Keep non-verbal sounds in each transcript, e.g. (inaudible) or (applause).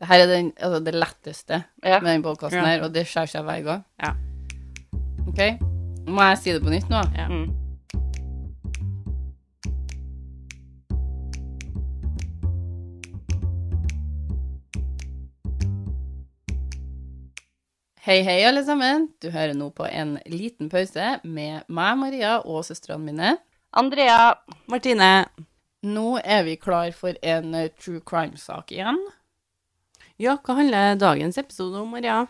Det her er den, altså det letteste Ja. med den podkasten Ja. her, og det skjærer seg hver gang. Ja. OK? Må jeg si det på nytt nå? Ja. Mm. Hei, hei, alle sammen. Du hører nå på en liten pause med meg, Maria, og søstrene mine. Andrea, Martine. Nå er vi klar for en eh, true crime-sak igjen. Ja, hva handler dagens episode om, Maria?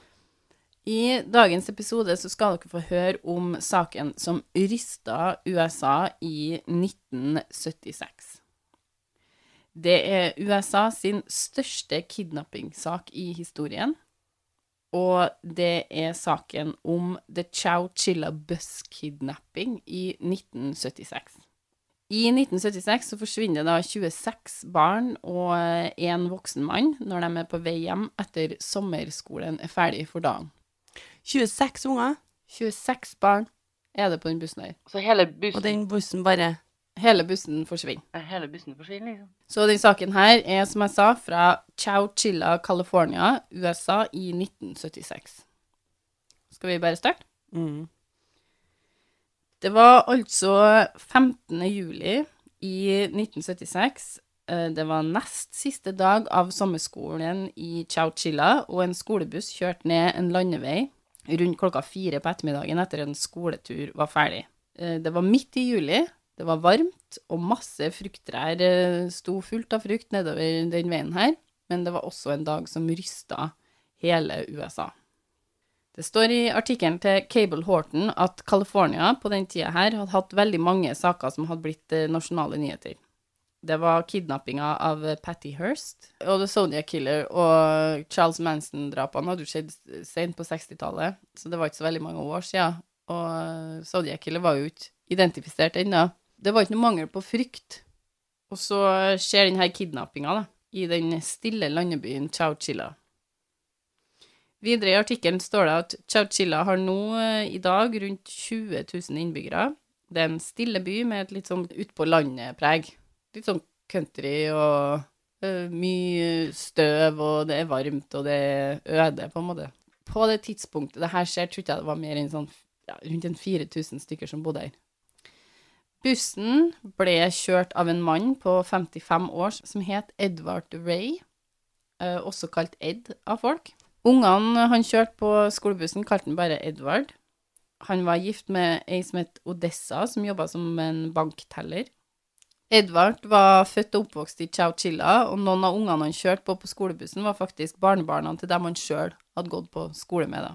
I dagens episode så skal dere få høre om saken som rysta USA i 1976. Det er USA sin største kidnappingssak i historien, og det er saken om The Chowchilla Bus Kidnapping i 1976. I 1976 så forsvinner da 26 barn og én voksen mann når de er på vei hjem etter sommerskolen er ferdig for dagen. 26 unger, 26 barn er det på den bussen her. så hele og bussen, den bussen bare Hele bussen forsvinner. hele bussen forsvinner, liksom. Så den saken her er, som jeg sa, fra Chowchilla, California, USA i 1976. Skal vi bare starte? mm. Det var altså 15. juli i 1976. Eh, Det var nest siste dag av sommerskolen i Chowchilla, og en skolebuss kjørte ned en landevei rundt klokka fire på ettermiddagen etter en skoletur var ferdig. Eh, Det var midt i juli, det var varmt, og masse frukttrær eh, sto fullt av frukt nedover den veien her, men det var også en dag som rysta hele USA. Det står i artikkelen til Cable Horton at California på den tida her hadde hatt veldig mange saker som hadde blitt eh, nasjonale nyheter. Det var kidnappinga av eh, Patty Hearst og The Zodiac Killer og Charles Manson-drapene hadde skjedd sent på 60-tallet, så det var ikke så veldig mange år siden. Og eh, Zodiac Killer var jo ikke identifisert ennå. Det var ikke noe mangel på frykt. Og så skjer denne kidnappinga i den stille landebyen Chowchilla. Videre i artikkelen står det at Chowchilla har nå eh, i dag rundt 20 000 innbyggere. Det er en stille by med et litt sånn utpå landet-preg. Litt sånn country og uh, mye støv, og det er varmt, og det er øde, på en måte. På det tidspunktet det her skjer, tror ikke jeg det var mer enn sånn ja, rundt en 4000 stykker som bodde her. Bussen ble kjørt av en mann på 55 år som het Edvard Ray, eh, også kalt Ed av folk. Ungene han kjørte på skolebussen, kalte han bare Edvard. Han var gift med ei som het Odessa, som jobba som en bankteller. Edvard var født og oppvokst i Chowchilla, og noen av ungene han kjørte på på skolebussen, var faktisk barnebarna til dem han sjøl hadde gått på skole med. da.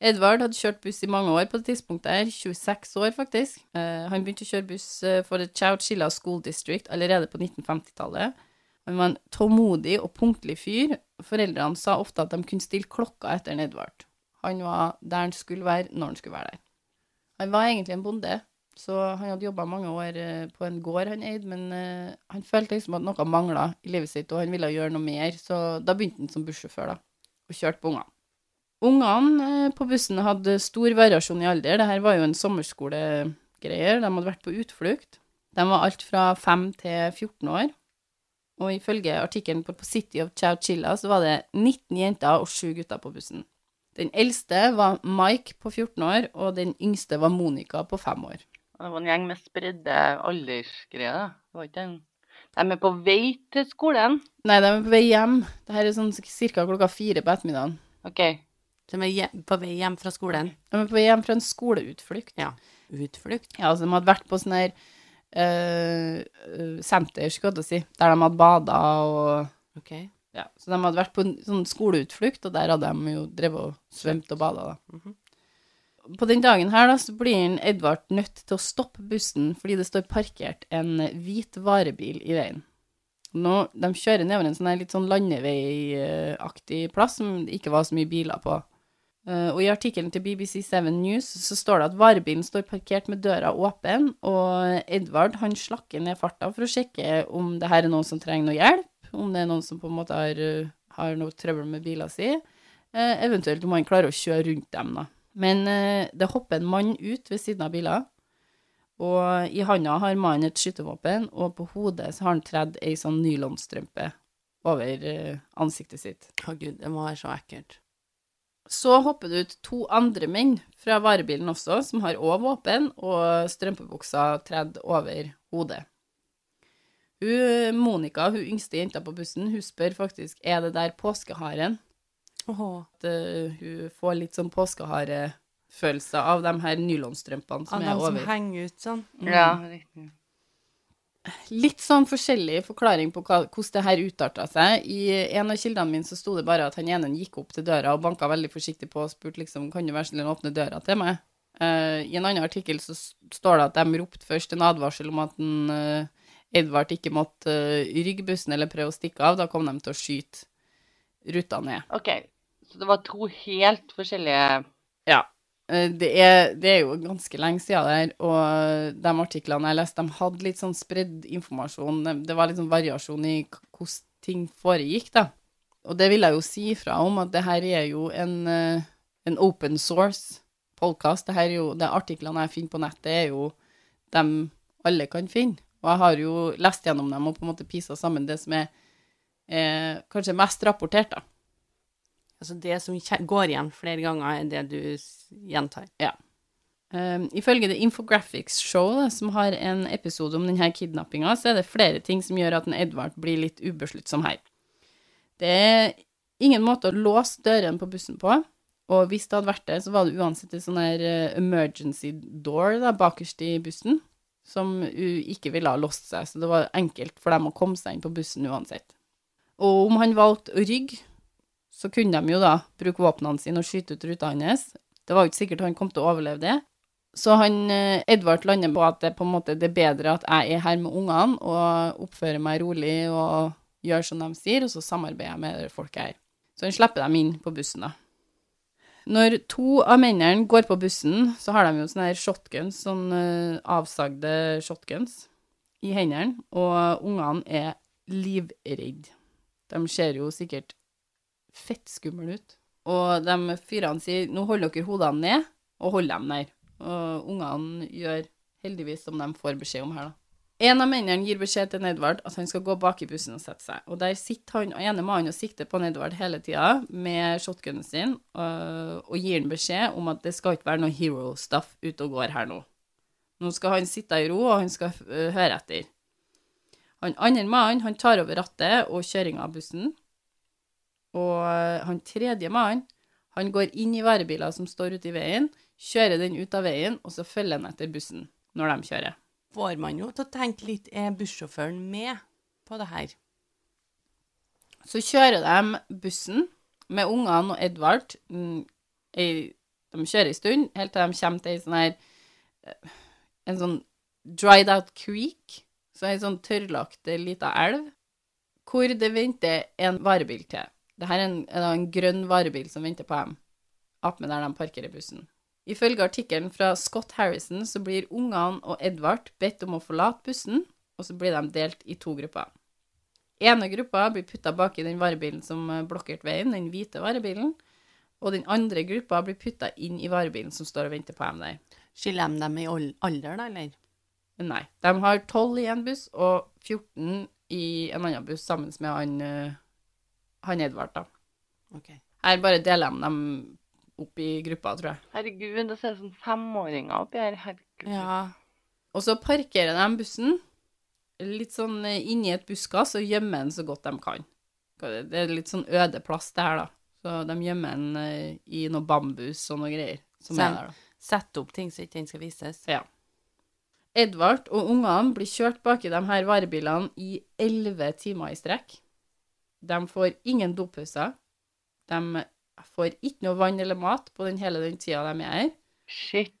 Edvard hadde kjørt buss i mange år på det tidspunktet, her, 26 år faktisk. Eh, han begynte å kjøre buss eh, for Chowchilla School District allerede på 1950-tallet. Han var en tålmodig og punktlig fyr. Foreldrene sa ofte at de kunne stille klokka etter en Edvard. Han var der han skulle være, når han skulle være der. Han var egentlig en bonde, så han hadde jobba mange år eh, på en gård han eide, men eh, han følte liksom at noe mangla i livet sitt, og han ville gjøre noe mer, så da begynte han som bussjåfør, da, og kjørte på ungene. Ungene eh, på bussen hadde stor variasjon i alder. Dette var jo en sommerskolegreier. De hadde vært på utflukt. De var alt fra 5 til 14 år. Og ifølge artikkelen på City of Chowchilla så var det 19 jenter og 7 gutter på bussen. Den eldste var Mike på 14 år, og den yngste var Monica på 5 år. Det var en gjeng med spredde aldersgreier. Det var ikke en... De er på vei til skolen. Nei, de er på vei hjem. Det her er sånn ca. klokka fire på ettermiddagen. OK. De er på vei hjem fra skolen. De er på vei hjem fra en skoleutflukt. Ja. Utflukt. Ja, altså de hadde vært på sånn her senter, skulle jeg si, der de hadde bada og okay. Ja, så de hadde vært på en sånn skoleutflukt, og der hadde de jo drevet og svømt og bada, da. Mhm. På den dagen her, da, så blir Edvard nødt til å stoppe bussen fordi det står parkert en hvit varebil i veien. Nå, de kjører nedover en sånn litt sånn landeveiaktig plass som det ikke var så mye biler på. Eh, og i artikkelen til BBC7 News så står det at varebilen står parkert med døra åpen, og Edvard han slakker ned farta for å sjekke om det her er noen som trenger noe hjelp, om det er noen som på en måte har, eh, har noe trøbbel med bila si, eh, eventuelt om han klarer å kjøre rundt dem, da. Men eh, det hopper en mann ut ved siden av bila, og i handa har mannen et skytevåpen, og på hodet så har han tredd ei sånn nylonstrømpe. over ansiktet sitt. Å gud, det må være så ekkelt. Så hopper det ut to andre menn fra varebilen også, som har òg våpen og strømpebuksa tredd over hodet. Hun, Monica, hun yngste jenta på bussen, hun spør faktisk er det der påskeharen. Oho. At uh, hun får litt sånn påskeharefølelse av de her nylonstrømpene som Av er dem som henger ut sånn. Ja, riktig. Litt sånn forskjellig forklaring på hva, hvordan det her utarta seg. I en av kildene mine så sto det bare at han ene gikk opp til døra og banka veldig forsiktig på og spurte liksom kan du være snill å åpne døra til meg. Uh, I en annen artikkel så står det at de ropte først en advarsel om at en, uh, Edvard ikke måtte uh, rygge bussen eller prøve å stikke av. Da kom de til å skyte ruta ned. OK, så det var to helt forskjellige Ja. Eh, Det er, det er jo ganske lenge siden der, og de artiklene jeg leste, de hadde litt sånn spredd informasjon. Det- var litt sånn variasjon i hvordan ting foregikk, da. Og det vil jeg jo si fra om, at det her er jo en, eh, en open source podkast. Det her er jo, de artiklene jeg finner på nettet, er jo dem alle kan finne. Og jeg har jo lest gjennom dem og på en måte pisa sammen det som er eh, kanskje mest rapportert, da. Altså det som går igjen flere ganger, er det du gjentar. Ja. Um, ifølge The Infographics Show, da, som har en episode om denne kidnappinga, så er det flere ting som gjør at en Edvard blir litt ubesluttsom her. Det er ingen måte å låse døren på bussen på, og hvis det hadde vært det, så var det uansett en sånn her eh, emergency door da, bakerst i bussen, som ikke ville ha låst seg, så det var enkelt for dem å komme seg inn på bussen uansett. Og om han valgte å rygge, så kunne de jo da bruke våpnene sine og skyte ut ruta hans. Det var jo ikke sikkert han kom til å overleve det. Så han, eh, Edvard lander på at det på en måte det er bedre at jeg er her med ungene og oppfører meg rolig og gjør som de sier, og så samarbeider jeg med folket her. Så han slipper dem inn på bussen, da. Når to av mennene går på bussen, så har de jo sånne her shotguns, sånn eh, avsagde shotguns, i hendene, og ungene er livredde. De ser jo sikkert fett skumle ut. Og de fyrene sier nå holder dere hodene ned, og hold dem der. Og ungene gjør heldigvis som de får beskjed om her, da. En av mennene gir beskjed til Nedvard at han skal gå bak i bussen og sette seg. Og der sitter han ene mannen og sikter på Nedvard hele tida med shotgunen sin, og, og gir han beskjed om at det skal ikke være noe hero stuff ute og går her nå. Nå skal han sitte i ro, og han skal øh, høre etter. Han andre mannen, tar over rattet og kjøringa av bussen. Og øh, han tredje mannen, han går inn i varebiler som står ute i veien, kjører den ut av veien, og så følger han etter bussen når de kjører. Får man jo til å tenke litt, er bussjåføren med på det her? Så kjører de bussen med ungene og Edvard. mm, De kjører en stund, helt til de kommer til ei sånn her eh, En sånn dried out creek, så ei sånn tørrlagt eh, lita elv, hvor det venter en varebil til. Dette er en, en grønn varebil som venter på dem, attmed der de parkerer bussen. Ifølge artikkelen fra Scott Harrison så blir ungene og Edvard bedt om å forlate bussen, og så blir de delt i to grupper. ene gruppa blir putta bak i den varebilen som blokkerte veien, den hvite varebilen, og den andre gruppa blir putta inn i varebilen som står og venter på dem der. Skiller de dem i alder, da, eller? Nei. De har 12 i en buss og 14 i en annen buss sammen med han, eh, han Edvard, da. Okay. Her bare deler de dem opp i grupper, tror jeg. Herregud, det ser ut som femåringer oppi her. Herregud. Ja. Og så parkerer de bussen litt sånn eh, inni et buskas og gjemmer den så godt de kan. Det er litt sånn øde plass, det her, da. Så de gjemmer den eh, i noe bambus og noe greier som Sen, er der, da. Sette opp ting så ikke den skal vises. Ja. Edvard og ungene blir kjørt bak i de her varebilene i elleve timer i strekk. De får ingen dopauser. De får ikke noe vann eller mat på den hele den tida de er her. Shit.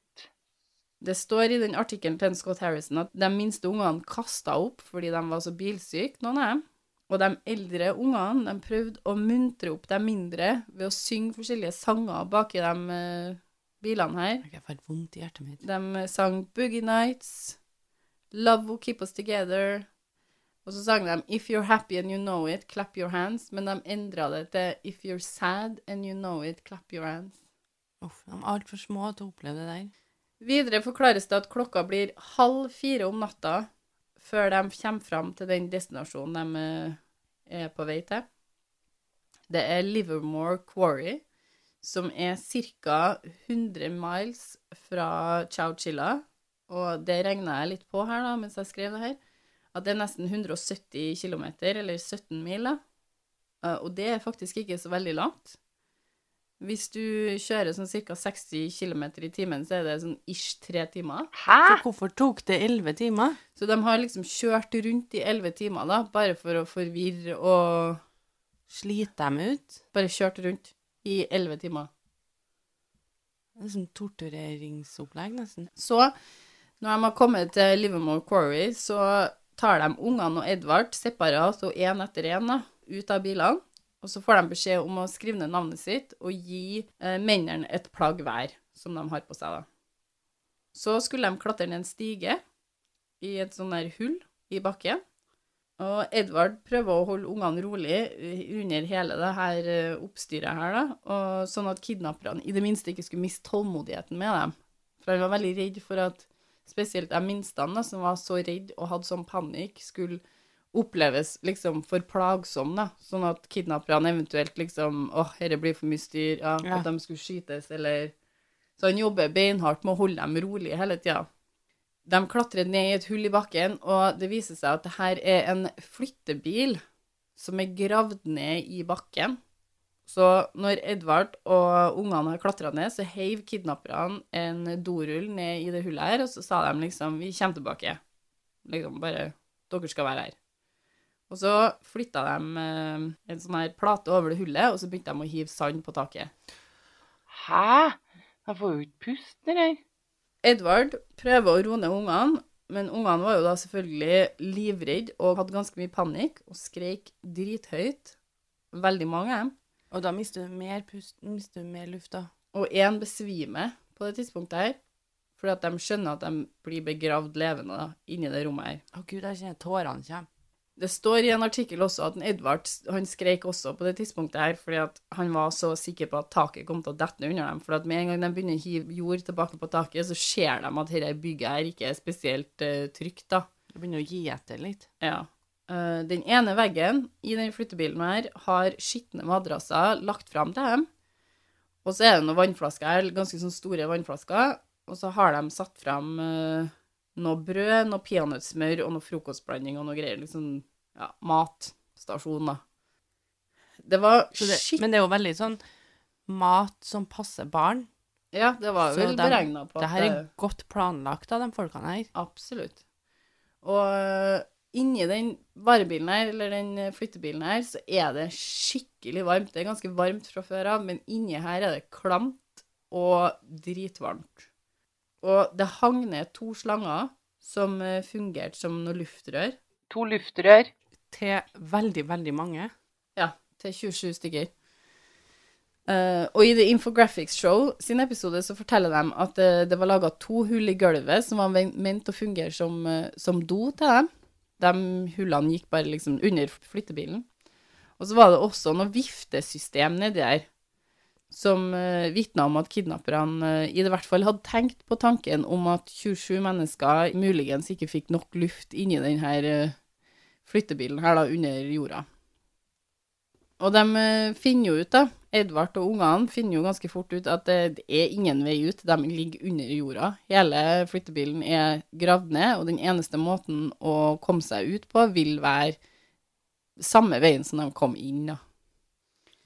Det står i den artikkelen til Scott Harrison at de minste ungene kasta opp fordi de var så bilsyke, noen av dem. Og de eldre ungene de prøvde å muntre opp de mindre ved å synge forskjellige sanger baki de uh, bilene her. Jeg får vondt i hjertet mitt. De sang Boogie Nights, Love Will Keep Us Together, og så sang de If You're Happy and You Know It, Clap Your Hands, men de endra det til If You're Sad and You Know It, Clap Your Hands. Uff, de er altfor små til å oppleve det der. Videre forklares det at klokka blir halv fire om natta før de kommer fram til den destinasjonen de eh, er på vei til. Det er Livermore Quarry, som er ca. 100 miles fra Chowchilla. Og det regna jeg litt på her da, mens jeg skrev det her, at det er nesten 170 km, eller 17 mil. da. Eh, Og det er faktisk ikke så veldig langt. Hvis du kjører sånn ca. 60 km i timen, så er det sånn ish tre timer. Hæ? Så hvorfor tok det elleve timer? Så de har liksom kjørt rundt i elleve timer, da, bare for å forvirre og Slite dem ut? Bare kjørt rundt i elleve timer. Det er sånn tortureringsopplegg, nesten. Så, når de har kommet til Livermore Quarry, så tar de ungene og Edvard separat og én etter én ut av bilene. Og så får de beskjed om å skrive ned navnet sitt og gi eh, mennene et plagg hver som de har på seg. da. Så skulle de klatre ned en stige i et sånn der hull i bakken. Og Edvard prøver å holde ungene rolig eh, under hele det her eh, oppstyret her, da, og sånn at kidnapperne i det minste ikke skulle miste tålmodigheten med dem. For han var veldig redd for at spesielt de minste, da, som var så redd og hadde sånn panikk, skulle oppleves liksom for plagsom, da. Sånn at kidnapperne eventuelt liksom åh, dette blir for mye styr, ja, Ja. at de skulle skytes, eller Så han jobber beinhardt med å holde dem rolig hele tida. De klatrer ned i et hull i bakken, og det viser seg at det her er en flyttebil som er gravd ned i bakken. Så når Edvard og ungene har klatra ned, så heiv kidnapperne en dorull ned i det hullet her, og så sa de liksom 'Vi kommer tilbake'. Liksom bare 'Dere skal være her'. Og så flytta de eh, en sånn her plate over det hullet, og så begynte de å hive sand på taket. Hæ? De får jo ikke puste, det der. Edvard prøver å roe ned ungene, men ungene var jo da selvfølgelig livredde og hadde ganske mye panikk og skreik drithøyt. Veldig mange av dem. Og da mister du mer pust, mister du mer luft, da. Og én besvimer på det tidspunktet her, fordi at de skjønner at de blir begravd levende da, inni det rommet her. Å gud, jeg kjenner tårene kommer. Det står i en artikkel også at Edvard han skreik også på det tidspunktet her, fordi at han var så sikker på at taket kom til å dette ned under dem. For at med en gang de begynner å hive jord tilbake på taket, så ser de at dette bygget her ikke er spesielt uh, trygt, da. Det begynner å gi etter litt. Ja. Eh, den ene veggen i den flyttebilen her har skitne madrasser lagt fram til dem. Og så er det noen vannflasker her, ganske sånn store vannflasker. Og så har de satt fram eh, noe brød, noe peanøttsmør og noe frokostblanding og noe greier. Liksom, ja, matstasjon, da. Det var skitt... men det er jo veldig sånn mat som passer barn. Ja, det var jo vel beregna på Det her er godt planlagt av de folkene her. Absolutt. Og øh, inni den varebilen her, eller den øh, flyttebilen her, så er det skikkelig varmt. Det er ganske varmt fra før av, men inni her er det klamt og dritvarmt. Og det hang ned to slanger som øh, fungerte som noe luftrør. To luftrør. Til veldig, veldig mange. Ja, til 27 stykker. Uh, og i The Infographics Show sin episode så forteller de at uh, det var laga to hull i gulvet som var ment å fungere som, uh, som do til dem. De hullene gikk bare liksom under flyttebilen. Og så var det også noe viftesystem nedi der som uh, vitna om at kidnapperne eh, i det hvert fall hadde tenkt på tanken om at 27 mennesker muligens ikke fikk nok luft inni denne uh, flyttebilen her da under jorda. Og de eh, finner jo ut, da, Edvard og ungene finner jo ganske fort ut at det, er ingen vei ut. De ligger under jorda. Hele flyttebilen er gravd ned, og den eneste måten å komme seg ut på vil være samme veien som de kom inn, da.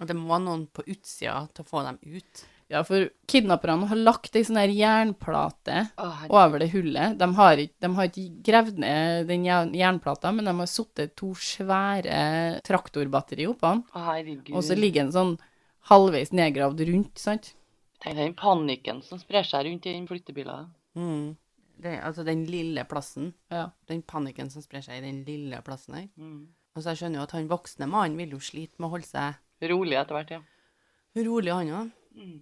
Og det må være noen på utsida til å få dem ut. Ja, for kidnapperne har lagt ei sånn her jernplate Å, over det hullet. De har ikke, de har ikke gravd ned den jernplata, men de har satt to svære traktorbatteri oppå den. Og så ligger den sånn halvveis nedgravd rundt, sant? Tenk den panikken som sprer seg rundt i den flyttebilen. Mm. Det, altså den lille plassen. Ja. Den panikken som sprer seg i den lille plassen her. Mm. Og så jeg skjønner jo at han voksne mannen vil jo slite med å holde seg Rolig etter hvert, ja. rolig, han òg. Mm.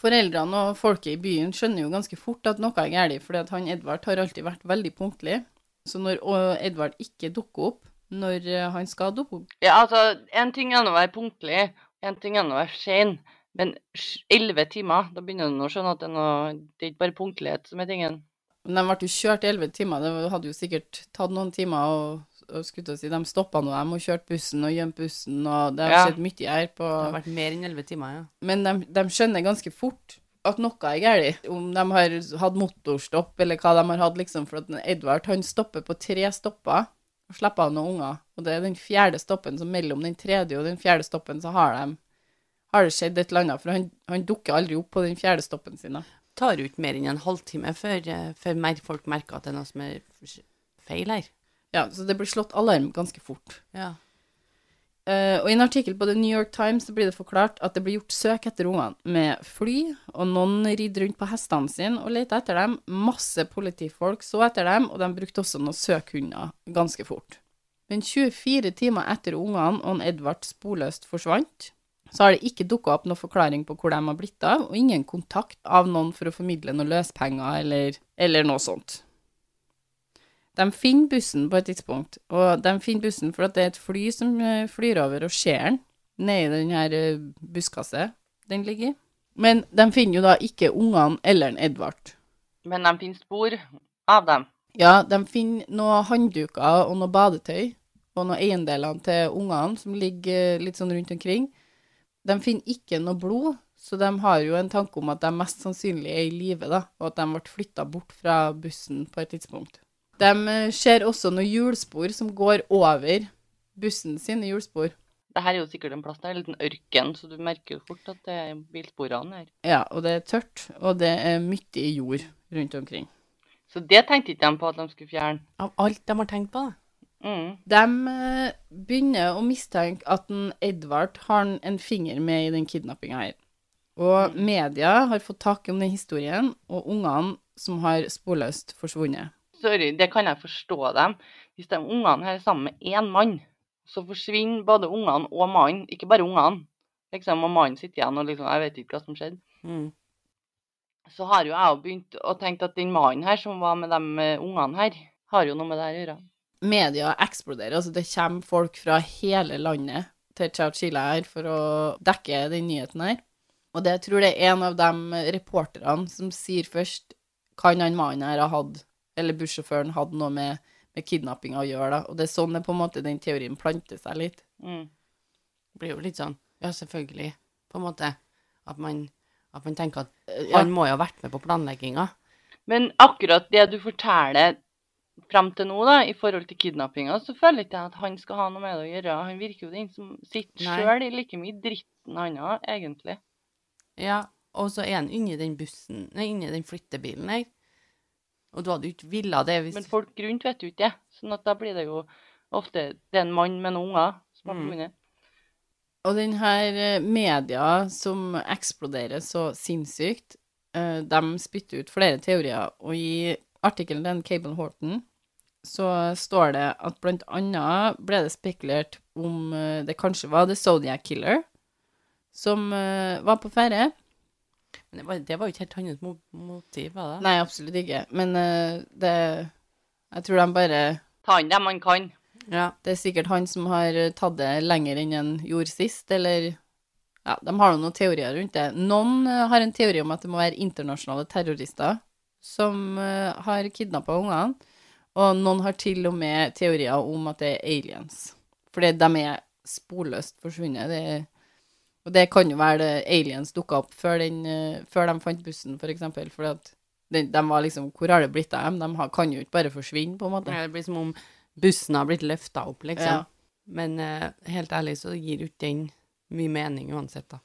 Foreldrene og folket i byen skjønner jo ganske fort at noe er galt, fordi at han Edvard har alltid vært veldig punktlig. Så når Edvard ikke dukker opp når eh, han skal dukke opp Ja, altså, en ting er å være punktlig, en ting er å være sein. Men elleve timer, da begynner du å skjønne at det er, noe, det er ikke bare punktlighet som er tingen. Men de ble jo kjørt i elleve timer, det hadde jo sikkert tatt noen timer å skulle si, de stoppa nå dem og kjørte bussen og gjemt bussen, og det har Ja. skjedd mye her på Det har vært mer enn elleve timer, ja. Men de, de skjønner ganske fort at noe er galt. Om de har hatt motorstopp, eller hva de har hatt, liksom. For at Edvard han stopper på tre stopper og slipper av noen unger. Og det er den fjerde stoppen, så mellom den tredje og den fjerde stoppen så har de har det skjedd et eller annet, for han, han dukker aldri opp på den fjerde stoppen sin. da. tar jo ikke mer enn en halvtime før, eh, før mer folk merker at det er noe som er feil her. Ja, så det blir slått alarm ganske fort. Ja. Uh, og I en artikkel på The New York Times blir det forklart at det blir gjort søk etter ungene med fly, og noen ridde rundt på hestene sine og lette etter dem. Masse politifolk så etter dem, og de brukte også noen søkhunder ganske fort. Men 24 timer etter ungene og Edvard sporløst forsvant, så har det ikke dukka opp noen forklaring på hvor de har blitt av, og ingen kontakt av noen for å formidle noen løspenger eller, eller noe sånt. De finner bussen på et tidspunkt, og de finner bussen for at det er et fly som eh, flyr over og ser den nedi den her buskaset den ligger i. Men de finner jo da ikke ungene eller en Edvard. Men de finner spor av dem. Ja, de finner noen håndduker og noe badetøy og noen eiendeler til ungene som ligger eh, litt sånn rundt omkring. De finner ikke noe blod, så de har jo en tanke om at de mest sannsynlig er i live, da, og at de ble flytta bort fra bussen på et tidspunkt. De eh, ser også noen hjulspor som går over bussen sine hjulspor. Det her er jo sikkert en plass der, en liten ørken, så du merker jo fort at det er bilsporene her. Ja, og det er tørt, og det er mye jord rundt omkring. Så det tenkte ikke de på at de skulle fjerne. Av alt de har tenkt på, da. Mm. De eh, begynner å mistenke at en Edvard har en- en finger med i den kidnappinga her. Og media har fått tak om den historien, og ungene som har sporløst forsvunnet. Sorry, det kan jeg forstå dem. Hvis de ungene her er sammen med én mann, så forsvinner både ungene og mannen, ikke bare ungene. Liksom, og mannen sitter igjen og liksom, jeg vet ikke hva som skjedde. Mm. Så har jo jeg begynt å tenke at den mannen her som var med de eh, ungene her, har jo noe med det her å gjøre. Media eksploderer, altså det kommer folk fra hele landet til Chowchilla her for å dekke den nyheten her. Og det jeg tror det er en av de reporterne som sier først kan han mannen her ha hatt, eller bussjåføren hadde noe med, med kidnappinga å gjøre, da. Og det er sånn det på en måte den teorien planter seg litt. Mm. Det blir jo litt sånn, ja, selvfølgelig, på en måte, at man, at man tenker at Ja. han må jo ha vært med på planlegginga. Men akkurat det du forteller frem til nå, da, i forhold til kidnappinga, så føler ikke jeg at han skal ha noe med det å gjøre. Han virker jo den som sitter sjøl i like mye dritten han har, egentlig. Ja, og så er han inni den bussen, nei, inni den flyttebilen her. Og du hadde jo ikke villa det hvis Men folk rundt vet jo ikke det. Sånn at da blir det jo ofte Det er en mann med noen unger som har Mm. Og den her eh, media som eksploderer så sinnssykt, eh, de spytter ut flere teorier, og i artikkelen til Cable Horton så står det at blant annet ble det spekulert om eh, det kanskje var The Zodiac Killer som var på ferie. Men det var, det var jo ikke helt hans motiv, var det? Nei, absolutt ikke, men uh, det Jeg tror de bare Ta inn dem man kan. Ja. Det er sikkert han som har tatt det lenger enn han gjorde sist, eller Ja, de har noen teorier rundt det. Noen uh, har en teori om at det må være internasjonale terrorister som uh, har kidnappa ungene, og noen har til og med teorier om at det er aliens. Fordi de er sporløst forsvunnet. Det er, og det kan jo være det aliens dukka opp før, den, eh, før de fant bussen, for eksempel. For at de, de var liksom Hvor har det blitt av dem? De har, kan jo ikke bare forsvinne, på en måte. Det blir som om bussen har blitt løfta opp, liksom. Ja. Men uh, helt ærlig så gir jo ikke den mye mening uansett, da.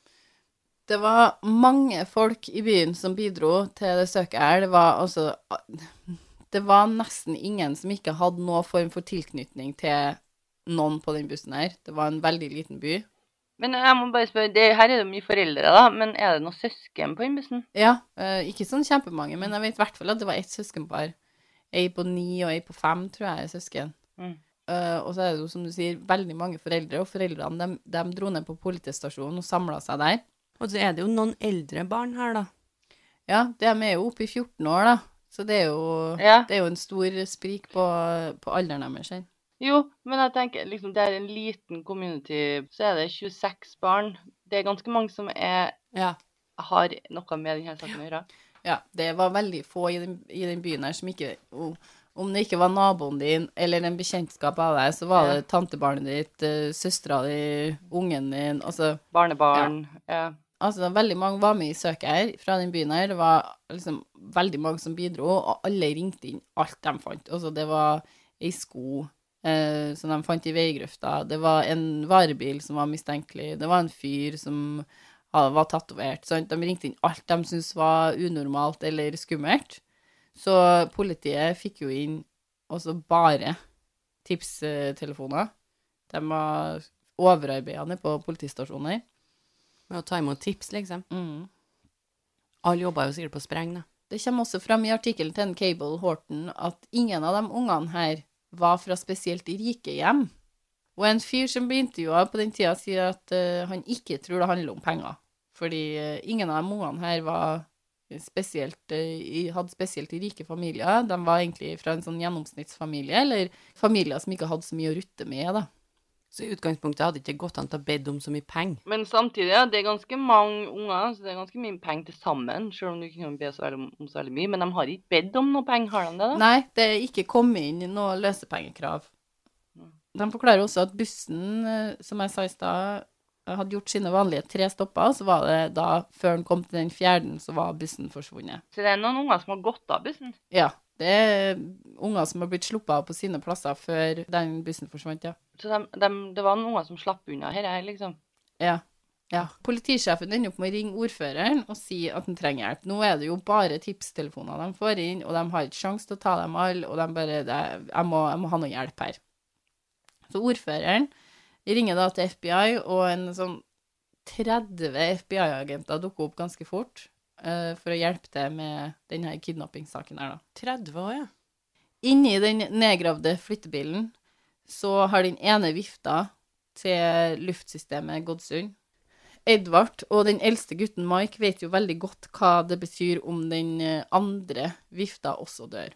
Det var mange folk i byen som bidro til det søket her. Det var altså Det var nesten ingen som ikke hadde noen form for tilknytning til noen på den bussen her. Det var en veldig liten by. Men jeg må bare spørre, det, her er det mye foreldre, da, men er det noen søsken på den bussen? Ja, eh, ikke sånn kjempemange, men jeg vet i hvert fall at det var ett søskenpar. Ei på ni og ei på fem, tror jeg er søsken. Mm. Uh, og så er det jo, som du sier, veldig mange foreldre, og foreldrene de, de dro ned på politistasjonen og samla seg der. Og så er det jo noen eldre barn her, da. Ja, de er jo oppe i 14 år, da. Så det er jo, Ja. det er jo en stor sprik på, på alderen deres. her. Jo, men jeg tenker liksom det er en liten community, så er det 26 barn. Det er ganske mange som er, Ja. har noe med denne saken å gjøre. Ja, det var veldig få i den, i den byen her som ikke Om det ikke var naboen din eller en bekjentskap av deg, så var Ja. det tantebarnet ditt, uh, søstera di, ungen din Altså, Barnebarn. Ja. altså veldig mange var med i søket her fra den byen her. Det var liksom veldig mange som bidro, og alle ringte inn alt de fant. Altså, det var ei sko eh, som de fant i veigrøfta. Det var en varebil som var mistenkelig. Det var en fyr som var tatovert. sant? De ringte inn alt de syntes var unormalt eller skummelt. Så politiet fikk jo inn også bare tipstelefoner. De var overarbeidende på politistasjoner. Med å ta imot tips, liksom. Mm. Alle jobba jo sikkert på spreng, da. Det kommer også fram i artikkelen til en Cable Horton at ingen av de ungene her var fra spesielt rike hjem. Og en fyr som ble intervjua på den tida, sier at uh, han ikke tror det handler om penger. Fordi uh, ingen av de ungene her var spesielt, uh, hadde spesielt rike familier. De var egentlig fra en sånn gjennomsnittsfamilie, eller familier som ikke hadde så mye å rutte med, da. Så i utgangspunktet hadde det ikke gått an til å be om så mye penger. Men samtidig, ja, det er ganske mange unger, så det er ganske mye penger til sammen, selv om du ikke kan be så veldig om, så veldig mye. Men de har ikke bedt om noe penger, har de det? da? Nei, det er ikke kommet inn noe løsepengekrav. De forklarer også at bussen, eh, som jeg sa i stad, hadde gjort sine vanlige tre stopper, så var det da, før den kom til den fjerde, så var bussen forsvunnet. Så det er noen unger som har gått av bussen. Ja, det er unger som har blitt sluppet av på sine plasser før den bussen forsvant, ja. Så de, de, det var noen unger som slapp unna her, liksom. Ja. ja. Politisjefen ender opp med å ringe ordføreren og si at han trenger hjelp. Nå er det jo bare tipstelefoner de får inn, og de har ikke sjanse til å ta dem alle, og de bare jeg, må, jeg må ha noe hjelp her. Så ordføreren ringer da til FBI, og en sånn 30 FBI-agenter dukker opp ganske fort for å hjelpe til med denne kidnappingssaken her, da. 30 år, ja. Inni den nedgravde flyttebilen så har den ene vifta til luftsystemet Godsund. Edvard og den eldste gutten Mike vet jo veldig godt hva det betyr om den eh, andre vifta også dør.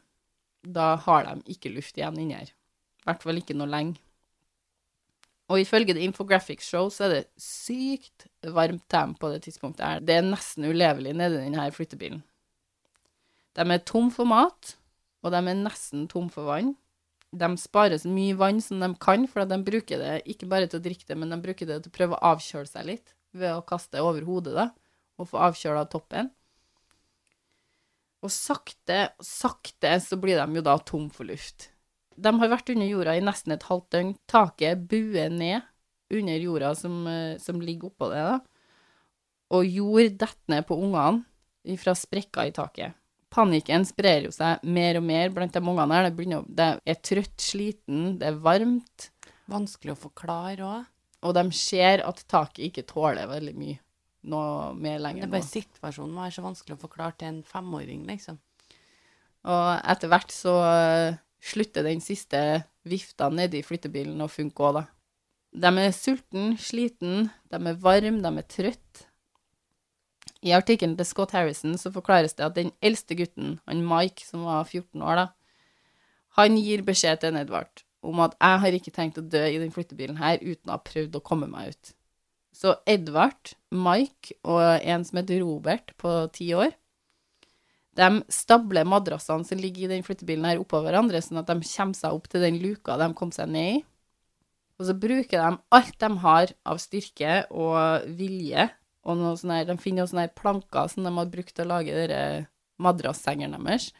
Da har de ikke luft igjen inni her. I hvert fall ikke noe lenge. Og ifølge The Infographics Show så er det sykt varmt tem på det tidspunktet her. Det er nesten ulevelig nedi denne flyttebilen. De er tom for mat, og de er nesten tom for vann. De sparer så mye vann som de kan, for de bruker det ikke bare til å drikke det, men de bruker det til å prøve å avkjøle seg litt ved å kaste det over hodet da, og få avkjøla toppen. Og sakte, sakte så blir de jo da tom for luft. De har vært under jorda i nesten et halvt døgn. Taket buer ned under jorda som, eh, som ligger oppå det, da. Og jord detter ned på ungene fra sprekker i taket. Panikken sprer jo seg mer og mer blant de ungene her. Det, det er trøtt, sliten, det er varmt, Vanskelig å forklare òg. og de ser at taket ikke tåler veldig mye noe mer lenger. Det er bare situasjonen var så vanskelig å forklare til en femåring, liksom. Og etter hvert så eh, slutter den siste vifta nedi flyttebilen å funke òg, da. De er sultne, sliten, de er varme, de er trøtt. I artikkelen til Scott Harrison så forklares det at den eldste gutten, han Mike, som var 14 år da, han gir beskjed til Edvard om at jeg har ikke tenkt å dø i den flyttebilen her uten å ha prøvd å komme meg ut. Så Edvard, Mike og en som heter Robert på ti år, de stabler madrassene som ligger i den flyttebilen her oppå hverandre, sånn at de kommer seg opp til den luka de kom seg ned i. Og så bruker de alt de har av styrke og vilje, og sånn her, de finner noen sånne planker som de har brukt til å lage dere madrassengene deres,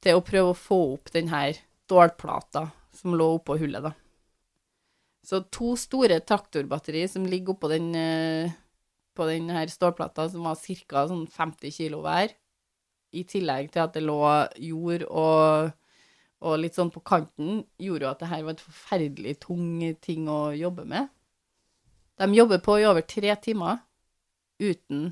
til å prøve å få opp denne stålplata som lå oppå hullet, da. Så to store traktorbatteri som ligger oppå den, eh, på den her stålplata, som var ca. sånn 50 kilo hver, i tillegg til at det lå jord og, og litt sånn på kanten, gjorde jo at det her var et forferdelig tung ting å jobbe med. De jobber på i over tre timer uten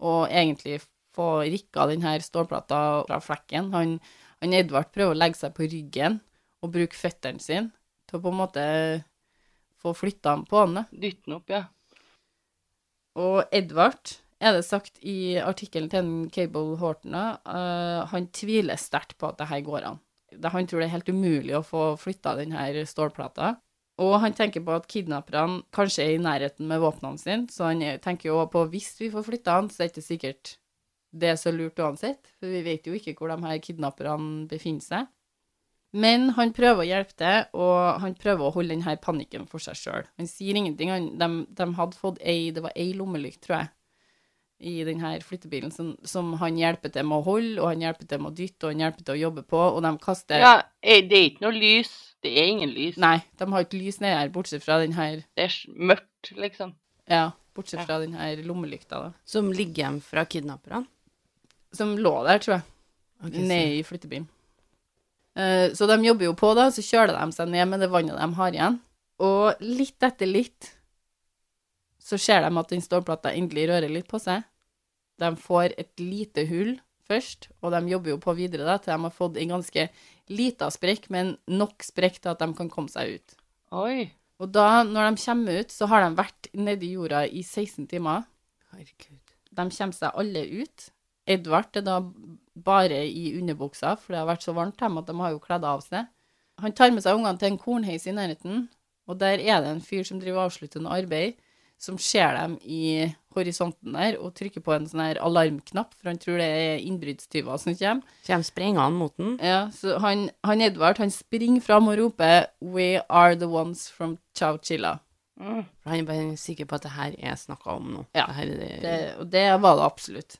å egentlig få rikka denne stålplata fra flekken. Han, han Edvard prøver å legge seg på ryggen og bruke føttene sine til å på en måte få flytta den på han. Dytte den opp, ja. Og Edvard, er det sagt i artikkelen til en Cable Horton, uh, han tviler sterkt på at det her går an. Han tror det er helt umulig å få flytta denne stålplata. Og han tenker på at kidnapperne kanskje er i nærheten med våpnene sine, så han er- tenker jo på hvis vi får flytta han, så er det ikke sikkert det er så lurt uansett, for vi vet jo ikke hvor de her kidnapperne befinner seg. Men han prøver å hjelpe til, og han prøver å holde denne panikken for seg sjøl. Han sier ingenting. Han, de, de hadde fått ei, det var ei lommelykt, tror jeg, i denne flyttebilen som, som han hjelper til med å holde, og han hjelper til med å dytte, og han hjelper til å jobbe på, og de kaster Ja, eh, det er ikke noe lys. Det er ingen lys. Nei, de har ikke lys nedi her, bortsett fra den her Det er mørkt, liksom. Ja, bortsett Ja. fra den her lommelykta, da. Som ligger igjen fra kidnapperne. Som lå der, tror jeg. Okay, så- i flyttebilen. Eh, så de jobber jo på, da, så kjøler de seg ned med det vannet de har igjen. Og litt etter litt så ser de at den stålplata endelig rører litt på seg. De får et lite hull først, og de jobber jo på videre da, til de har fått en ganske lita sprekk, men nok sprekk til at de kan komme seg ut. Oi. Og da, når de kommer ut, så har de vært nedi jorda i 16 timer. Herregud. De kommer seg alle ut. Edvard er da bare i underbuksa, for det har vært så varmt hjemme at de har jo kledd av seg. Han tar med seg ungene til en kornheis i nærheten, og der er det en fyr som driver avsluttende arbeid, som ser dem i horisonten der og trykker på en sånn her alarmknapp, for han tror det er innbruddstyver som kommer. Kommer springende mot den. Ja, så han, han Edvard, han springer fram og roper «We are the ones from Chowchilla». Mm. For han er bare sikker på at det her er snakka om nå. Ja, Det det, Det, og det var det absolutt.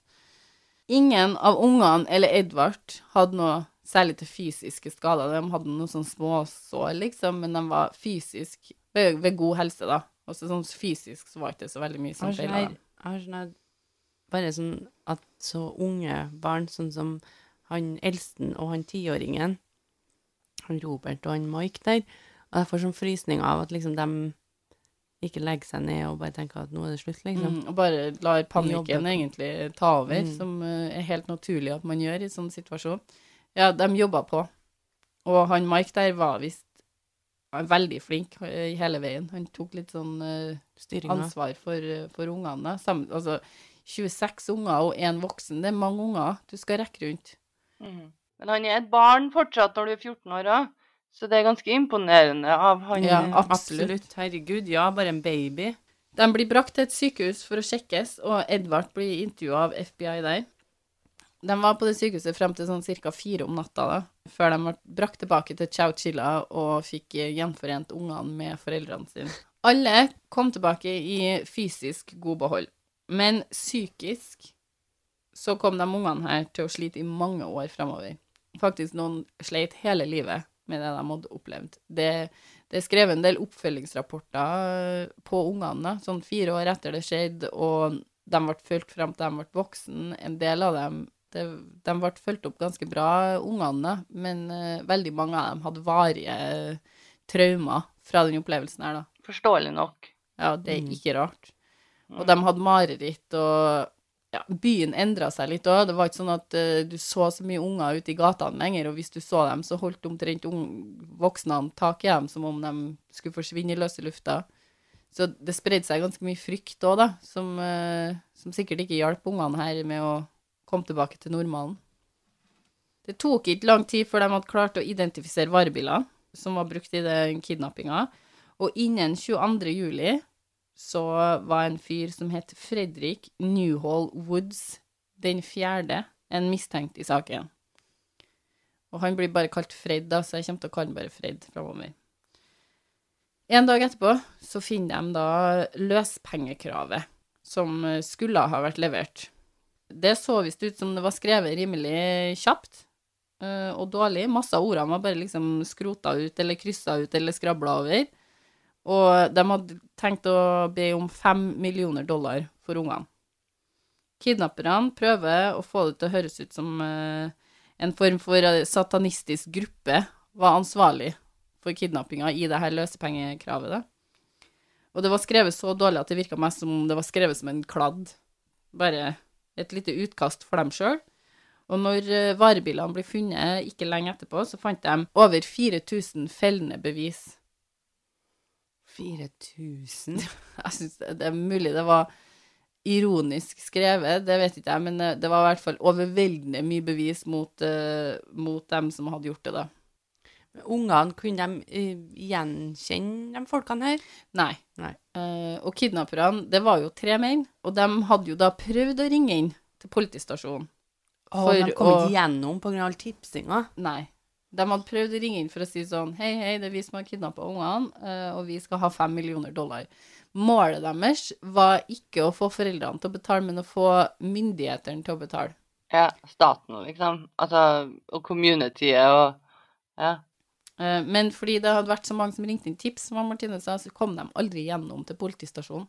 Ingen av ungene eller Edvard hadde noe særlig til fysiske skader. De hadde noen sånn småsår, liksom, men de var fysisk ved, ved god helse, da. Også sånn fysisk så var det ikke så veldig mye som feila dem. jeg har sånn Bare sånn at så unge barn, sånn som han eldsten og han tiåringen, han Robert og han Mike der, og jeg får sånn frysninger av at liksom de ikke legger seg ned og bare tenker at nå er det slutt, liksom. Mm, og bare lar panikken egentlig ta over, Mm. som eh, er helt naturlig at man gjør i sånn situasjon. Ja, de jobba på. Og han Mike der var visst han var veldig flink eh, hele veien. Han tok litt sånn uh, ansvar for, eh, for ungene. da. Sam, altså, 26 unger og én voksen, det er mange unger du skal rekke rundt. Mm. Men han er et barn fortsatt når du er 14 år òg, så det er ganske imponerende av han. Ja, absolutt. Absolutt. Herregud, ja, bare en baby. De blir brakt til et sykehus for å sjekkes, og Edvard blir intervjua av FBI der. De var på det sykehuset frem til sånn ca. fire om natta, da, før de ble brakt tilbake til Chowchilla og fikk eh, gjenforent ungene med foreldrene sine. Alle kom tilbake i fysisk god behold, men psykisk så kom de ungene her til å slite i mange år fremover. Faktisk noen sleit hele livet med det de hadde opplevd. Det, det er skrevet en del oppfølgingsrapporter på ungene, sånn fire år etter det skjedde, og de ble fulgt frem til de ble voksen. En del av dem det, de ble fulgt opp ganske bra, ungene, men uh, veldig mange av dem hadde varige traumer fra den opplevelsen her, da. Forståelig nok. Ja, det er Mm. ikke rart. Og de hadde mareritt, og ja, byen endra seg litt òg. Det var ikke sånn at uh, du så så mye unger ute i gatene lenger, og hvis du så dem, så holdt omtrent voksne tak i dem som om de skulle forsvinne i løse lufta. Så det spredde seg ganske mye frykt òg, da, som, uh, som sikkert ikke hjalp ungene her med å komme tilbake til normalen. Det tok ikke lang tid før de hadde klart å identifisere varebiler som var brukt i den kidnappinga, og innen 22. juli så var en fyr som het Fredrik Newhall Woods den fjerde en mistenkt i saken. Og han blir bare kalt Fred, da, så jeg kommer til å kalle han bare Fred framover. En dag etterpå så finner de da løspengekravet som skulle ha vært levert. Det så visst ut som det var skrevet rimelig kjapt uh, og dårlig. Masse av ordene var bare liksom skrota ut eller kryssa ut eller skrabla over. Og de hadde tenkt å be om fem millioner dollar for ungene. Kidnapperne prøver å få det til å høres ut som uh, en form for eh, satanistisk gruppe var ansvarlig for kidnappinga i det her løsepengekravet. Da. Og det var skrevet så dårlig at det virka mest som om det var skrevet som en kladd. Bare et lite utkast for dem sjøl. Og når eh, varebilene ble funnet ikke lenge etterpå, så fant de over 4000 fellende bevis 4000. (laughs) Jeg syns det, er mulig det var ironisk skrevet, det vet ikke jeg, men eh, det var i hvert fall overveldende mye bevis mot, eh, mot dem som hadde gjort det, da. Ungene, kunne de uh, gjenkjenne de folkene her? Nei. Nei. Uh, og kidnapperne, det var jo tre menn, og de hadde jo da prøvd å ringe inn til politistasjonen. Oh, For de kom å- ikke gjennom all tipsinga. Nei. De hadde prøvd å ringe inn for å si sånn Hei, hei, det er vi som har kidnappa ungene, uh, og vi skal ha fem millioner dollar. Målet deres var ikke å få foreldrene til å betale, men å få myndighetene til å betale. Ja, staten, liksom. Altså, og communityet og Ja. Eh, Men fordi det hadde vært så mange som ringte inn tips, som Martine sa, så kom de aldri gjennom til politistasjonen.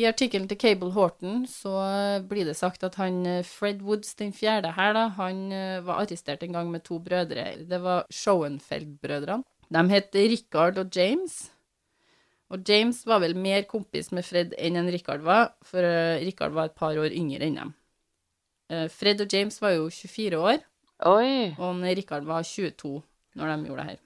I artikkelen til Cable Horton så blir det sagt at han eh, Fred Woods den fjerde her, da, han eh, var arrestert en gang med to brødre. Det var Schoenfeld-brødrene. De het Richard og James. Og James var vel mer kompis med Fred enn en Richard var, for eh, Richard var et par år yngre enn dem. Eh, Fred og James var jo 24 år, Oi. og Richard var 22 når de gjorde det her.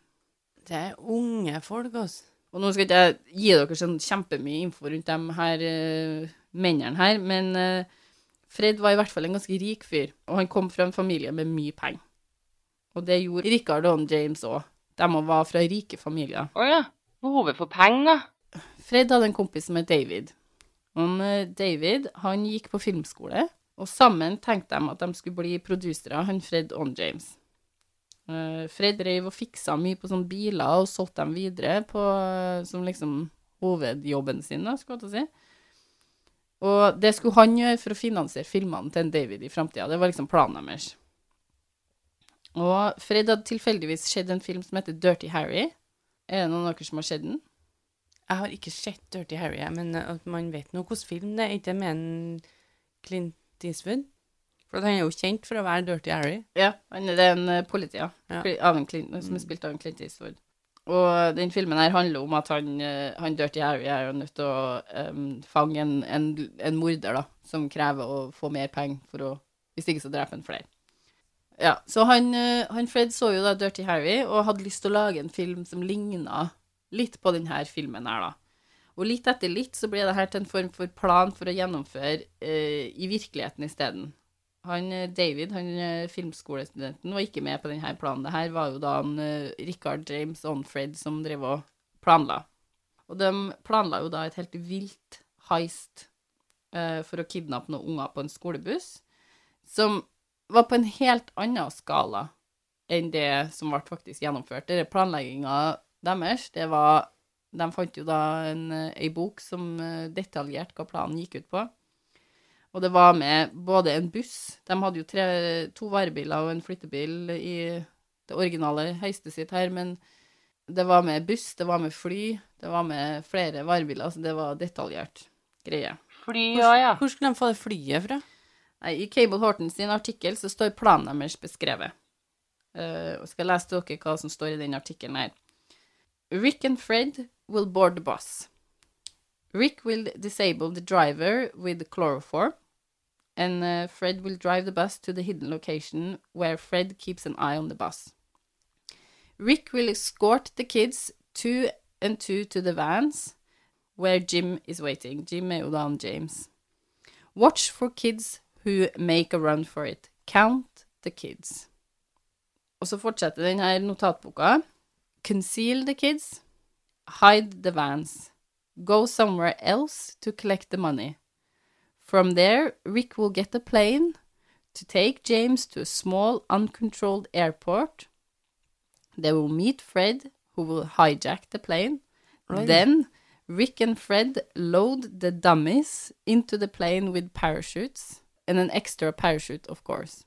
Det er unge folk, altså. Og nå skal ikke jeg gi dere sånn kjempemye info rundt de her uh, mennene her, men uh, Fred var i hvert fall en ganske rik fyr, og han kom fra en familie med mye penger. Og det gjorde Richard og James òg. De òg var fra rike familier. Å ja. Behovet for penger. Fred hadde en kompis som het David. Og eh, David han gikk på filmskole, og sammen tenkte de at de skulle bli produsere, han Fred og James. Eh, Fred drev og fiksa mye på sånne biler og solgte dem videre på, eh, som liksom hovedjobben sin, da, skulle jeg si. Og det skulle han gjøre for å finansiere filmene til en David i framtida. Det var liksom planen deres. Og Fred hadde tilfeldigvis sett en film som heter Dirty Harry. Er det noen av dere som har sett den? Jeg har ikke sett Dirty Harry, men at man vet nå hvilken film det er. Ikke med en Clint Eastwood? For han er jo kjent for å være Dirty Harry. Ja, han er en uh, politi, ja. Av en Clint, som er spilt av en Clint Eastwood. Og den filmen her handler om at han, eh, han Dirty Harry er jo nødt til å um, fange en, en, en morder, da, som krever å få mer penger for å Hvis ikke så dreper han flere. Ja, så han, eh, han Fred så jo da Dirty Harry og hadde lyst til å lage en film som ligna litt på denne filmen her, da. Og litt etter litt så ble det her til en form for plan for å gjennomføre eh, i virkeligheten isteden. Han, eh, David, han eh, filmskolestudenten, var ikke med på denne planen. Det her var jo da han, eh, Richard James Onfred som drev og planla. Og de planla jo da et helt vilt heist eh, for å kidnappe noen unger på en skolebuss, som var på en helt annen skala enn det som ble faktisk gjennomført. Denne planlegginga deres, det var De fant jo da en, ei bok som detaljert hva planen gikk ut på. Og det var med både en buss De hadde jo tre, to varebiler og en flyttebil i det originale heistet sitt her, men det var med buss, det var med fly, det var med flere varebiler, så det var detaljert greie. Fly, ja, ja. Hvor skulle de få det flyet fra? Nei, I Cable Horton sin artikkel så står planen deres beskrevet. Uh, og skal lese til dere hva som står i den artikkelen her. Rick and Fred will board the bus. Rick will disable the driver with chloroform, and uh, Fred will drive the bus to the hidden location where Fred keeps an eye on the bus. Rick will escort the kids two and two to the vans where Jim is waiting. Jim er James. Watch for kids who make a run for it. Count the kids. Og så fortsetter den her notatboka. Conceal the kids. Hide the vans. Go somewhere else to collect the money. From there, Rick will get a plane to take James to a small, uncontrolled airport. They will meet Fred, who will hijack the plane. Right. Then, Rick and Fred load the dummies into the plane with parachutes, and an extra parachute, of course.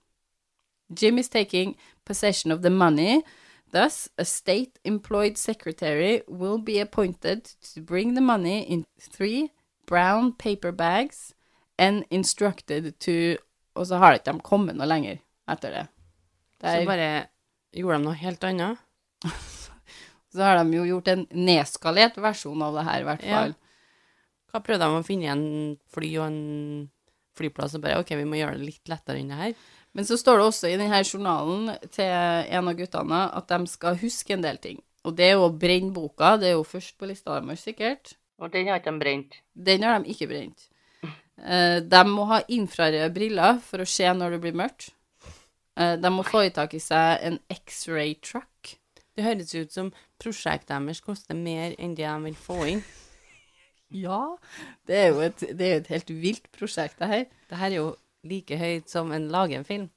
Jim is taking possession of the money. Thus, a state employed secretary will be appointed to bring the money in three brown paper bags and instructed to Og så har ikke de kommet noe lenger etter det. Der, Så bare gjorde de noe helt annet? (laughs) så har de jo gjort en nedskalert versjon av det her, i hvert Ja. Hva prøvde de å finne en fly og en flyplass og bare OK, vi må gjøre det litt lettere enn det her? Men så står det også i denne journalen til en av guttene at de skal huske en del ting. Og det er jo å brenne boka, det er jo først på lista deres, sikkert. Og den har ikke de brent. Den har de ikke brent. Eh, de må ha infrarøde briller for å se når det blir mørkt. Eh, de må få i tak i seg en X-ray truck. Det høres ut som prosjektet deres koster mer enn det de vil få inn. (laughs) Ja, det er jo et, det er et helt vilt prosjekt, det her. Det her er jo like høyt som en lagenfilm.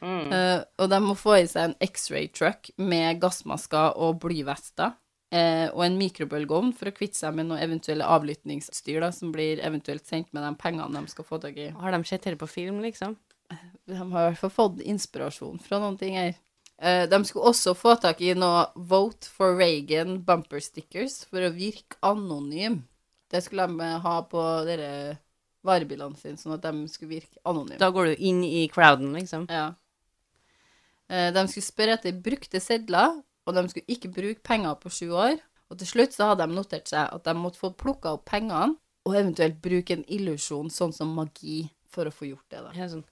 Mm. Uh, og de må få i seg en X-ray truck med gassmasker og blyvester. Eh, og en mikrobølgeovn for å kvitte seg med noe eventuelle avlyttingsstyr da, som blir eventuelt sendt med de pengene de skal få tak i. Har de sett dette på film, liksom? De har i hvert fall fått inspirasjon fra noen ting her. Eh, de skulle også få tak i noe Vote for Reagan bumper stickers for å virke anonym. Det skulle de ha på dere varebilene sine, sånn at de skulle virke anonyme. Da går du inn i crowden, liksom. Ja. Eh, De skulle spørre etter brukte sedler, og de skulle ikke bruke penger på sju år. Og til slutt så hadde de notert seg at de måtte få plukka opp pengene, og eventuelt bruke en illusjon, sånn som magi, for å få gjort det. da. Ja, sånn.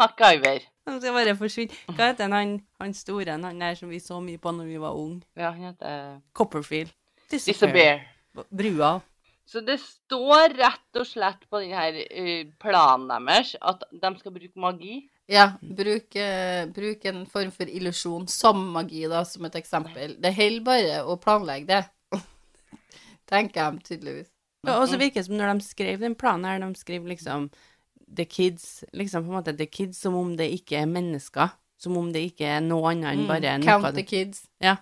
MacGyver. Han skal bare forsvinne. Hva heter han, han, store, han der som vi så mye på når vi var unge? Ja, han heter Copperfield. Disappear. Brua. Så det står rett og slett på denne uh, planen deres at de skal bruke magi. Ja, bruk, eh, bruk en form for illusjon som magi, da, som et eksempel. Det holder bare å planlegge det. (laughs) Tenker de tydeligvis. Ja, og så virker det som når de skrev den planen her, de skrev liksom The Kids, liksom på en måte The Kids som om det ikke er mennesker. Som om det ikke er noe annet enn bare Mm, noe Count the kids. Ja.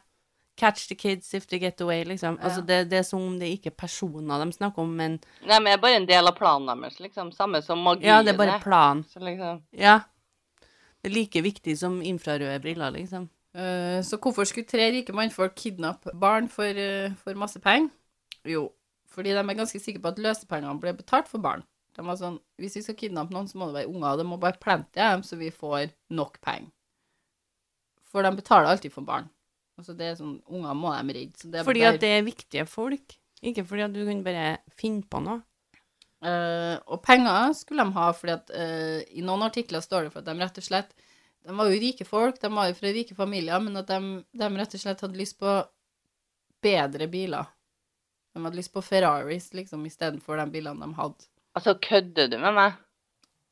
Catch the kids if they get away, liksom. Ja. Altså, det, det er som om det ikke er personer de snakker om, men Nei, men det er bare en del av planen deres, liksom. Samme som magi. ja, det er bare plan. Så liksom Ja. Like viktig som infrarøde briller, liksom. Eh, Så hvorfor skulle tre rike mannfolk kidnappe barn for, eh, for masse penger? Jo, fordi de er ganske sikre på at løsepengene ble betalt for barn. De var sånn, hvis vi skal kidnappe noen, så må det være unger, det må bare plante dem, så vi får nok penger. For de betaler alltid for barn. Altså det er sånn, unger må de redde. Så det Fordi bare- at det er viktige folk. Ikke fordi at du kan bare finne på noe. Eh, og penger skulle de ha, fordi at uh, i noen artikler står det for at de rett og slett De var jo rike folk, de var jo fra rike familier, men at de, de rett og slett hadde lyst på bedre biler. De hadde lyst på Ferraris, liksom, istedenfor de bilene de hadde. Altså, kødder du med meg?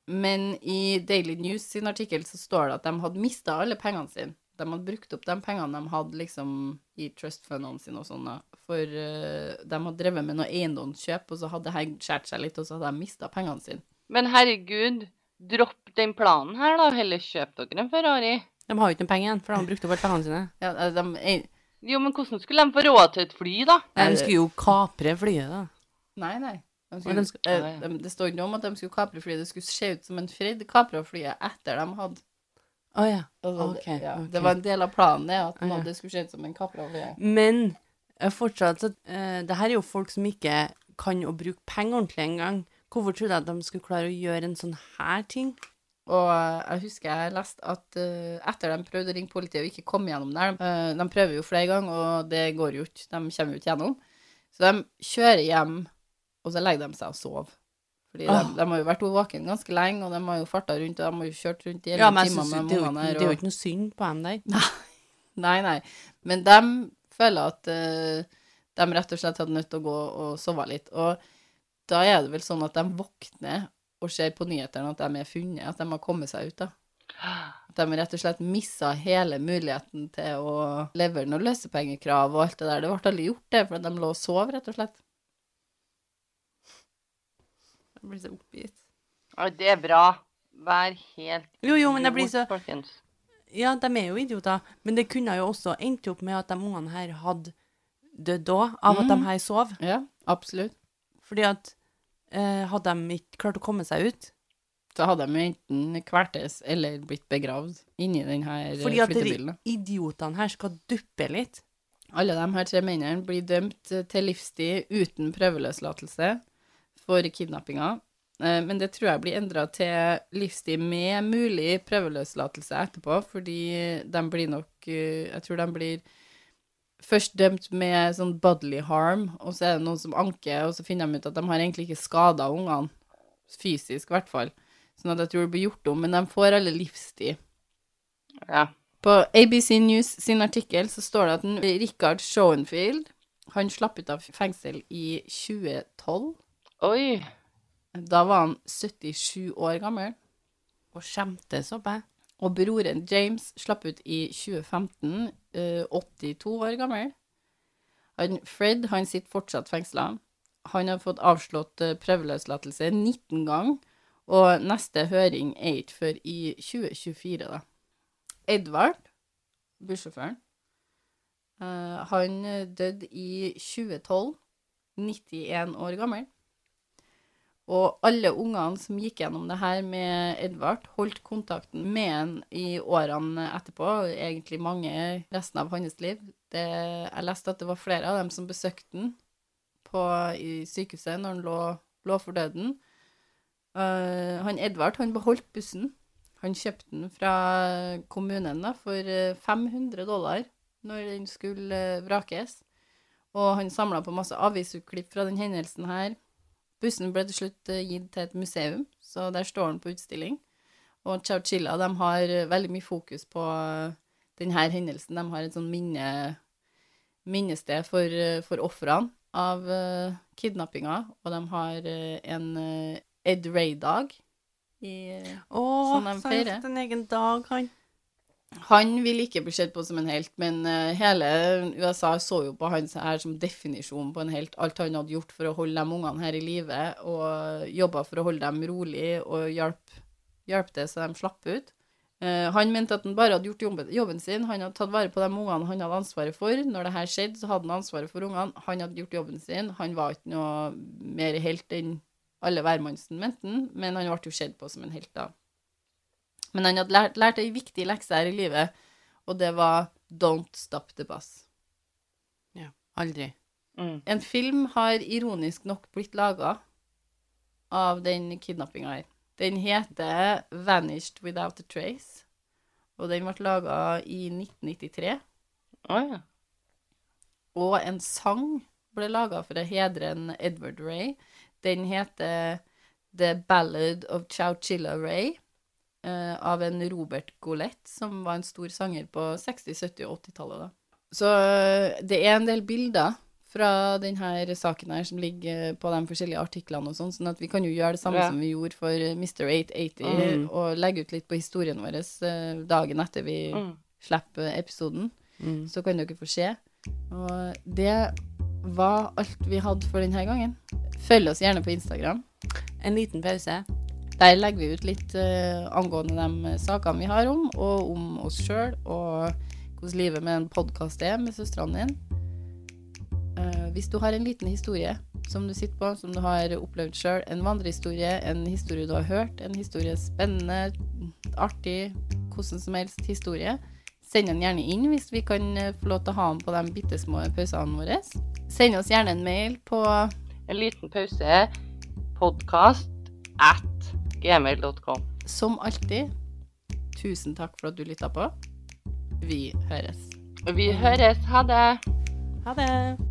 Men i Daily News sin artikkel så står det at de hadde mista alle pengene sine. De hadde brukt opp de pengene de hadde liksom i trustfundene sine og sånn. For uh, de hadde drevet med noe eiendomskjøp, og så hadde det skåret seg litt, og så hadde de mista pengene sine. Men herregud, dropp den planen her, da. Heller kjøp dere en Ferrari. De har jo ikke noen penger igjen, for de har brukt opp alle pengene sine. Ja, de, ei- Jo, men hvordan skulle de få råd til et fly, da? Nei, De skulle jo kapre flyet, da. Nei, nei. De skulle, de skal- eh, Ja, ja. de, det står ikke noe om at de skulle kapre flyet. Det skulle se ut som en Fred kapra flyet etter de hadde Å ja. altså, Ok, det, ja, ok. det var en del av planen, det, at oh, ja. det skulle se ut som en kapra flyet. Men fortsatt så uh, Det her er jo folk som ikke kan å bruke penger ordentlig engang. Hvorfor trodde jeg at de skulle klare å gjøre en sånn her ting? Og eh, jeg husker jeg leste at uh, etter de prøvde å ringe politiet og ikke kom gjennom der, eh, de prøver jo flere ganger, og det går jo ikke, de kommer jo ikke gjennom. Så de kjører hjem, og så legger de seg og sover. Fordi de, de har jo vært våkne ganske lenge, og de har jo farta rundt, og de har jo kjørt rundt i Ja, elleve men timer med ungene her. det er jo ikke noe synd på dem der. Nei, nei. Men de føler at eh, de rett og slett hadde nødt til å gå og sove litt. Og da er det vel sånn at de våkner og ser på nyhetene at de er funnet, at de har kommet seg ut, da. At de rett og slett missa hele muligheten til å levere noen løsepengekrav og alt det der. Det ble aldri gjort, det, for de lå og sov, rett og slett. Jeg blir så oppgitt. Ja, det er bra. Vær helt Jo, jo, men jeg blir så- folkens. Ja, de er jo idioter, men det kunne jo også endt opp med at de ungene her hadde dødd òg, av at de Mm. her sov. Ja, absolutt. Fordi at eh, hadde de ikke klart å komme seg ut Så hadde de enten kvertes eller blitt begravd inni den her Fordi at de idiotene her skal duppe litt. Alle de her tre mennene blir dømt eh, til livstid uten prøveløslatelse for kidnappinga. Eh, Men det tror jeg blir endra til livstid med mulig prøveløslatelse etterpå, fordi de blir nok eh, Jeg tror de blir først dømt med sånn bodily harm, og så er det noen som anker, og så finner de ut at de har egentlig ikke skada ungene. Fysisk, i hvert fall. Sånn at jeg tror det blir gjort om, men de får alle livstid. Ja. På ABC News sin artikkel så står det at Richard Schoenfield han slapp ut av fengsel i 2012. Oi. Da var han 77 år gammel. Og skjemtes opp, jeg. Og broren James slapp ut i 2015, eh, 82 år gammel. Han, Fred han sitter fortsatt fengsla. Han har fått avslått eh, prøveløslatelse 19 ganger, Og neste høring er ikke før i 2024, da. Edvard, bussjåføren, eh, han døde i 2012, 91 år gammel. Og alle ungene som gikk gjennom det her med Edvard, holdt kontakten med han i årene etterpå, egentlig mange resten av hans liv. Det, jeg leste at det var flere av dem som besøkte han på, i sykehuset når han lå, lå for døden. Uh, han Edvard han beholdt bussen. Han kjøpte den fra kommunen da, for eh, 500 dollar når den skulle eh, vrakes. Og han samla på masse avisutklipp fra den hendelsen her. Bussen ble til slutt eh, gitt til et museum, så der står den på utstilling. Og Chowchilla de har eh, veldig mye fokus på eh, denne hendelsen. De har et sånn minne, minnested for, for ofrene av uh, kidnappinga, og de har en Ed Ray-dag. i- Å, Sånn de har en egen dag, han. Han vil ikke bli sett på som en helt, men eh, hele USA så jo på han her som definisjon på en helt. Alt han hadde gjort for å holde de ungene her i live, og jobba for å holde dem rolig og hjelpe hjelp det så de slapp ut. Eh, han mente at han bare hadde gjort jobben sin. Han hadde tatt vare på de ungene han hadde ansvaret for. Når det her skjedde, så hadde han ansvaret for ungene. Han hadde gjort jobben sin. Han var ikke noe mer helt enn alle hvermannsen mente han, men han ble jo sett på som en helt da. Men han hadde lært, lært ei viktig lekse her i livet, og det var Don't Stop the Bus. Ja. Aldri. Mm. En film har ironisk nok blitt laga av den kidnappinga her. Den heter Vanished Without a Trace, og den ble laga i 1993. Å ja. Og en sang ble laga for å hedre en Edward Ray. Den heter The Ballad of Chowchilla Ray, eh, av en Robert Golett, som var en stor sanger på 60-, 70- og 80-tallet. da. Så eh, det er en del bilder fra denne saken her som ligger på de forskjellige artiklene og sånn, sånn at vi kan jo gjøre det samme Ja. som vi gjorde for eh, Mr. 880, Mm. og legge ut litt på historien vår eh, dagen etter vi Mm. slipper episoden Mm. så kan dere få se. Og det var alt vi hadde for denne gangen. Følg oss gjerne på Instagram. En liten pause. Der legger vi ut litt uh, angående de sakene vi har om, og om oss sjøl, og hvordan livet med en podkast er med søstrene dine. Uh, hvis du har en liten historie som du sitter på, som du har opplevd sjøl, en vandrehistorie, en historie du har hørt, en historie spennende, artig, hvordan som helst historie, send den gjerne inn hvis vi kan eh, få lov til å ha den på de bitte små pausene våre. Send oss gjerne en mail på En liten pause. Podkast at gmail.com. Som alltid, tusen takk for at du lytta på. Vi høres. Vi høres. Ha det. Ha det.